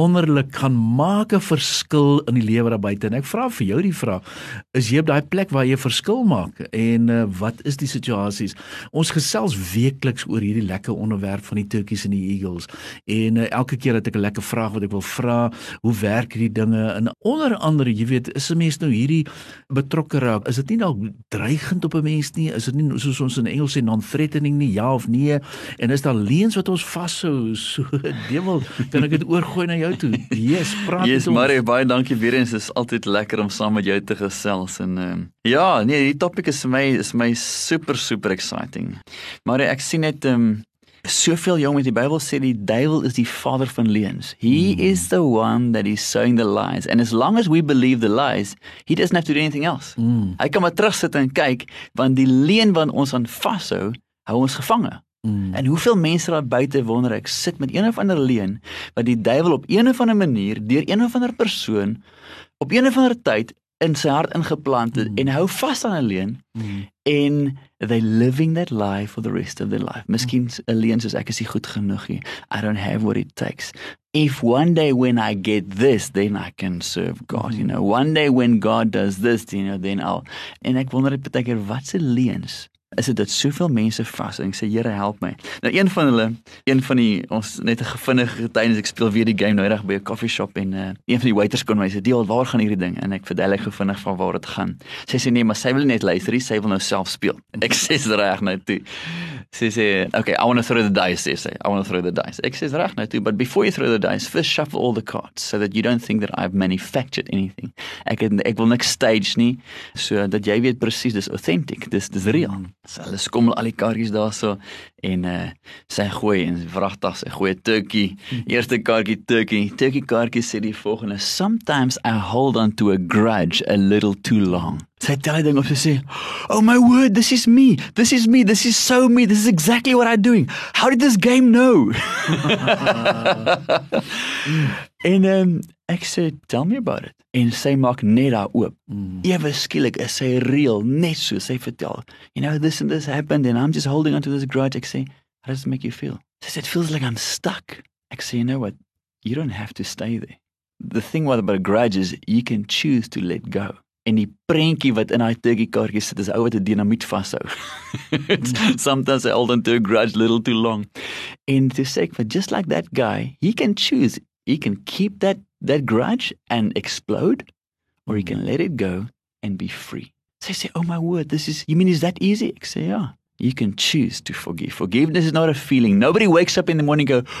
Wonderlik kan maak 'n verskil in die lewe daar buite. En ek vra vir jou die vraag, is jy op daai plek waar jy verskil maak? En uh, wat is die situasies? Ons gesels weekliks oor hierdie lekker onderwerp van die turkies en die eagles. En uh, elke keer dat ek 'n lekker vraag wat ek wil vra, hoe werk hierdie dinge? En onder andere, jy weet, is 'n mens nou hierdie betrokke raak? Is dit nie dalk dreigend op 'n mens nie? Is dit nie soos ons in Engels sê non-threatening nie, ja of nee? En is daar leuns wat ons vashou? So, dewel, kan ek dit oorgooi na jou toe. Yes, praat yes, ons. Marie, baie dankie weer eens. Dit is altyd lekker om saam met jou te gesels en ehm uh, ja, nee, die topik is vir my is my super super exciting. Marie, ek sien net ehm um, soveel jong met die Bybel sê die duiwel is die vader van leuns. He mm. is the one that is sowing the lies. And as long as we believe the lies, he doesn't have to do anything else. Mm. Hy kan maar terugsit en kyk want die leuen wat ons aan vashou, hou ons gevange. Mm. En hoeveel mense daar buite wonder ek sit met een of ander leuen wat die duiwel op een of ander manier deur een of ander persoon op een of ander tyd in sy hart ingeplant het mm. en hou vas aan 'n leuen mm. en they living that life for the rest of their life. Miskien 'n leuen soos ek is nie goed genoeg nie. I don't have what it takes. If one day when I get this, then I can serve God, mm. you know. One day when God does this, you know, then I'll en ek wonder net baie keer wat se leuns is dit dat soveel mense vas en ek sê Here help my. Nou een van hulle, een van die ons net 'n gevinnige getuienis ek speel weer die game nou reg by 'n koffie shop en uh, een van die waiters kon my sê, "Deel, waar gaan hierdie ding?" En ek verduidelik gevinnig van waar dit gaan. Sy sê nee, maar sy wil net luister, sy wil nou self speel. Ek sê dit reg nou toe. Sy sê, "Okay, I want to throw the dice," sê sy. "I want to throw the dice." Ek sê reg nou toe, but before you throw the dice, first shuffle all the cards so that you don't think that I've manufactured anything. Ek het, ek wil niks stage nie, so dat jy weet presies dis authentic, dis dis real. So hulle skommel al die kaartjies daarso en uh sy gooi en vragtig sy gooi turkey. Eerste kaartjie turkey. Turkey kaartjie sê die volgende: Sometimes I hold on to a grudge a little too long. Sy daai ding of sy sê, "Oh my word, this is me. This is me. This is so me. This is exactly what I'm doing. How did this game know?" en um ek sê, "Tell me about it." en sy maak net daar oop. Mm. Ewe skielik is sy reël net so sy vertel. You know this and this happened and I'm just holding on to this grudge. Ek sê, how does it make you feel? She said, it feels like I'm stuck. Ek sê, you know what? You don't have to stay there. The thing what about a grudge is you can choose to let go. En die prentjie wat in daai turkey kaartjie sit is ou wat 'n dinamiet vashou. Sometimes I hold on to a grudge little too long. And to say, but just like that guy, he can choose. He can keep that that grudge and explode, or he can mm. let it go and be free. So you say, Oh my word, this is, you mean, is that easy? I say, Yeah. You can choose to forgive. Forgiveness is not a feeling. Nobody wakes up in the morning and go,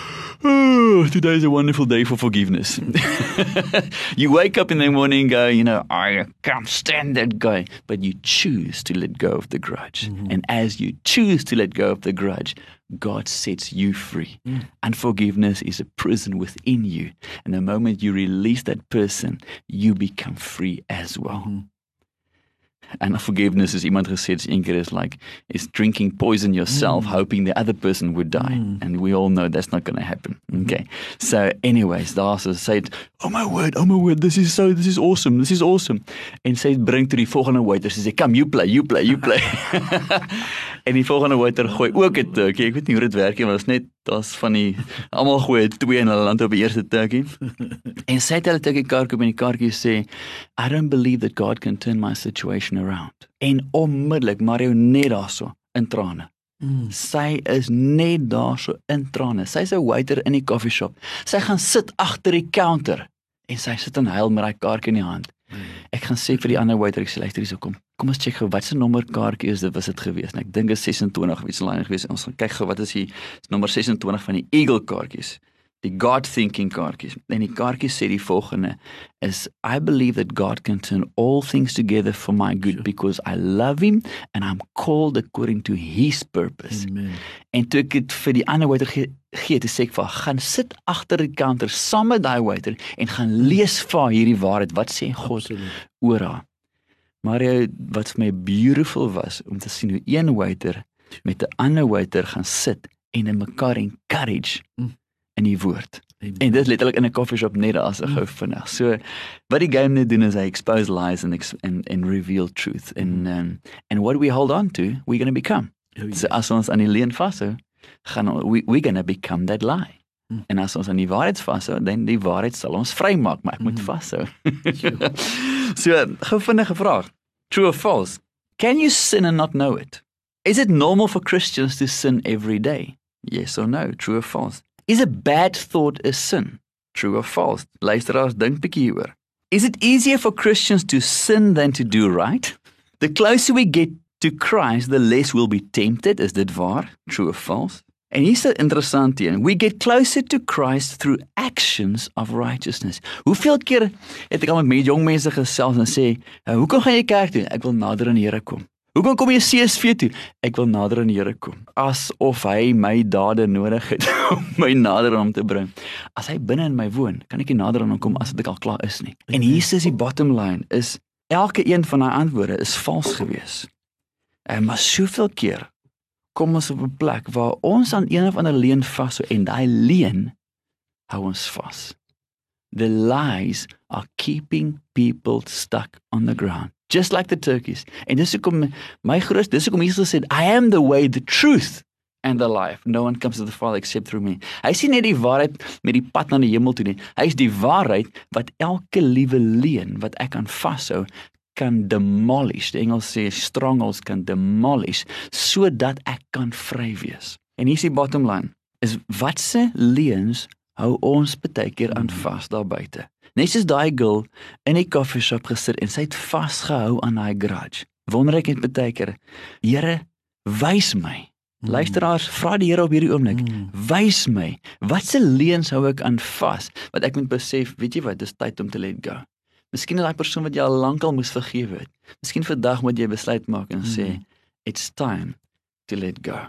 Oh, today is a wonderful day for forgiveness. you wake up in the morning and go, You know, I can't stand that guy. But you choose to let go of the grudge. Mm-hmm. And as you choose to let go of the grudge, God sets you free. Mm. Unforgiveness is a prison within you. And the moment you release that person, you become free as well. Mm-hmm. And forgiveness, as iemand gesê het, een keer is like is drinking poison yourself, mm. hoping the other person would die. Mm. And we all know that's not going to happen. Okay. So, anyways, the also said, "Oh my word, oh my word, this is so, this is awesome, this is awesome." En sy bring toe die volgende waiter, sê, "Come, you play, you play, you play." en die volgende waiter gooi ook 'n turkey. Ek weet nie hoe dit werk nie, maar dit is net daar's van die almal gooi twee in hulle land op die eerste turkey. en sy het hulle turkey kaart op en die kaartjie sê, "I don't believe that God can turn my situation around." En onmiddellik Mario net daarso in trane. Mm. Sy is net daarso in trane. Sy's 'n waiter in die coffee shop. Sy gaan sit agter die counter en sy sit en huil met daai kaartjie in die hand. Mm. Ek gaan sê vir die ander waiter ek sê luister hierso kom. Kom ons check gou wat se nommer kaartjie is dit was dit gewees. Ek dink dit is 26 of iets langer gewees. Ons gaan kyk gou wat is die nommer 26 van die Eagle kaartjies die God thinking kaartjies. En die kaartjies sê die volgende is I believe that God can turn all things together for my good because I love him and I'm called according to his purpose. Amen. En toe ek dit vir die ander waiter gee, gee te sê ek vir gaan sit agter die counter saam met daai waiter en gaan lees vir hierdie waarheid. Wat sê God oor haar? Maar jy wat vir my beautiful was om te sien hoe een waiter met 'n ander waiter gaan sit en in mekaar encourage Mm. In die woord. Amen. En dit letterlik in 'n koffieshop net as 'n Mm. gou vinnig. So wat die game net doen is hy expose lies and and, and reveal truth and um, and what we hold on to, we're going to become. Oh, ja. So as ons aan die leuen vashou, gaan we we're going to become that lie. Mm. En as ons aan die waarheid vashou, dan die waarheid sal ons vrymaak, maar ek moet Mm. vashou. so, gou vinnige vraag. True or false? Can you sin and not know it? Is it normal for Christians to sin every day? Yes or no? True or false? Is a bad thought a sin? True or false? Luisteraars dink bietjie hieroor. Is it easier for Christians to sin than to do right? The closer we get to Christ, the less we'll be tempted. Is dit waar? True or false? En hier's 'n interessante een. We get closer to Christ through actions of righteousness. Hoeveel keer het ek al met jong mense gesels en sê, "Uh, "Hoekom gaan jy kerk toe?" Ek wil nader aan die Here kom. Hoekom kom jy CSV toe? Ek wil nader aan die Here kom. Asof hy my dade nodig het om my nader aan hom te bring. As hy binne in my woon, kan ek nie nader aan hom kom as dit al klaar is nie. En hier is die bottom line is elke een van daai antwoorde is vals geweest. En maar soveel keer kom ons op 'n plek waar ons aan een of ander leuen vashou en daai leuen hou ons vas. The lies are keeping people stuck on the ground, just like the turkeys. En dis hoekom my groot dis hoekom Jesus sê I am the way, the truth and the life. No one comes to the Father except through me. Hy sien net die waarheid met die pad na die hemel toe nie. Hy is die waarheid wat elke liewe leuen wat ek kan vashou kan demolish. Die Engels sê strangles kan demolish sodat ek kan vry wees. En hier is die bottom line. Is watse leuns hou ons baie keer aan vas daar buite. Net soos daai girl in die koffieshop gesit en sy het vasgehou aan daai grudge. Wonder ek net baie keer, Here, wys my. Luisteraars, vra die Here op hierdie oomblik, Mm. wys my, watse leuns hou ek aan vas wat ek moet besef, weet jy wat, dis tyd om te let go. Miskien is daai persoon wat jy al lankal moes vergewe het. Miskien vandag moet jy besluit maak en sê, Mm. it's time to let go.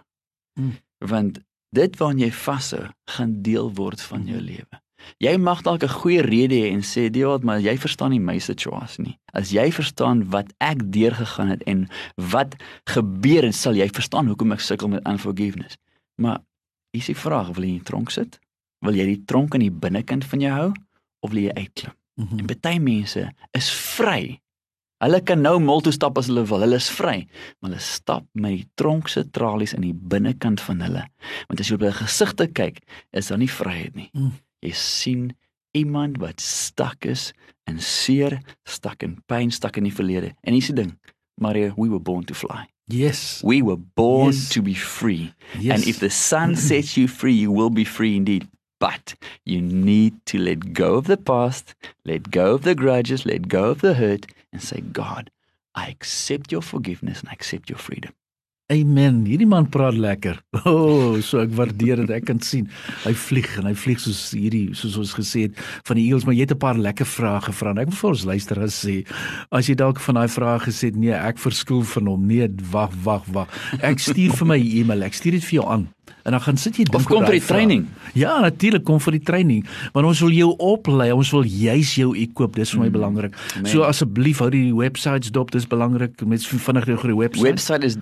Mm. Want dit waaraan jy vashou, gaan deel word van jou lewe. Jy mag dalk 'n goeie rede hê en sê, "Die wat, maar jy verstaan nie my situasie nie." As jy verstaan wat ek deurgegaan het en wat gebeur het, sal jy verstaan hoekom ek sukkel met unforgiveness. Maar is die vraag, wil jy in die tronk sit? Wil jy die tronk aan die binnekant van jou hou of wil jy uitklim? Mhm. En baie mense is vry. Hulle kan nou mol toe stap as hulle wil. Hulle is vry, maar hulle stap met die tronk se tralies in die binnekant van hulle. Want as jy op hulle gesigte kyk, is daar nie vryheid nie. Mm. Jy sien iemand wat stak is in seer, stak in pyn, stak in die verlede. En hier's die ding, Maria, we were born to fly. Yes. We were born Yes. to be free. Yes. And if the sun sets you free, you will be free indeed. But you need to let go of the past, let go of the grudges, let go of the hurt, and say, God, I accept your forgiveness and I accept your freedom. Amen. Hierdie man praat lekker. O, oh, so ek waardeer dit. Ek kan sien hy vlieg en hy vlieg soos hierdie soos ons gesê het van die eels, maar jy het 'n paar lekker vrae gevra. Ek wil vir ons luisteraars sê, as jy dalk van daai vrae gesê het, nee, ek verskil van hom. Nee, wag, wag, wag. Ek stuur vir my e-mail. Ek stuur dit vir jou aan. En dan gaan sit jy dink kom vir die training. Ja, natuurlik kom vir die training, want ons wil jou oplei, ons wil juis jou equip. Dis vir my Mm. belangrik. Amen. So asseblief hou die websites dop, dis belangrik. Mens vinnig deur die website. Website is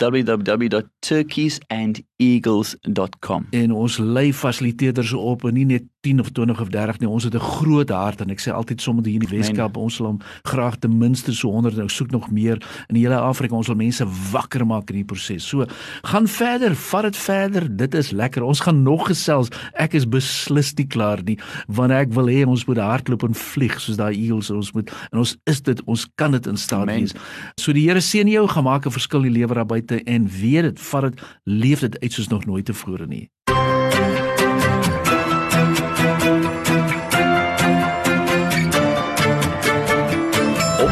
www.turkeysandeagles.com. en ons lei fasiliteerders op en nie net 10 of 20 of 30 nie. Ons het 'n groot hart en ek sê altyd sommer hier in die Weskaap ons wil hom graag ten minste so 100 nou soek nog meer in die hele Afrika. Ons wil mense wakker maak in die proses so gaan verder vat dit verder. Dit is lekker. Ons gaan nog gesels. Ek is beslis nie klaar nie want ek wil hê ons moet hardloop en vlieg soos daai eels ons moet. En ons is dit. Ons kan dit in staat wees. So die Here seën jou. Gaan maak 'n verskil in die lewe daar buite en weet dit vat dit leef dit uit soos nog nooit tevore nie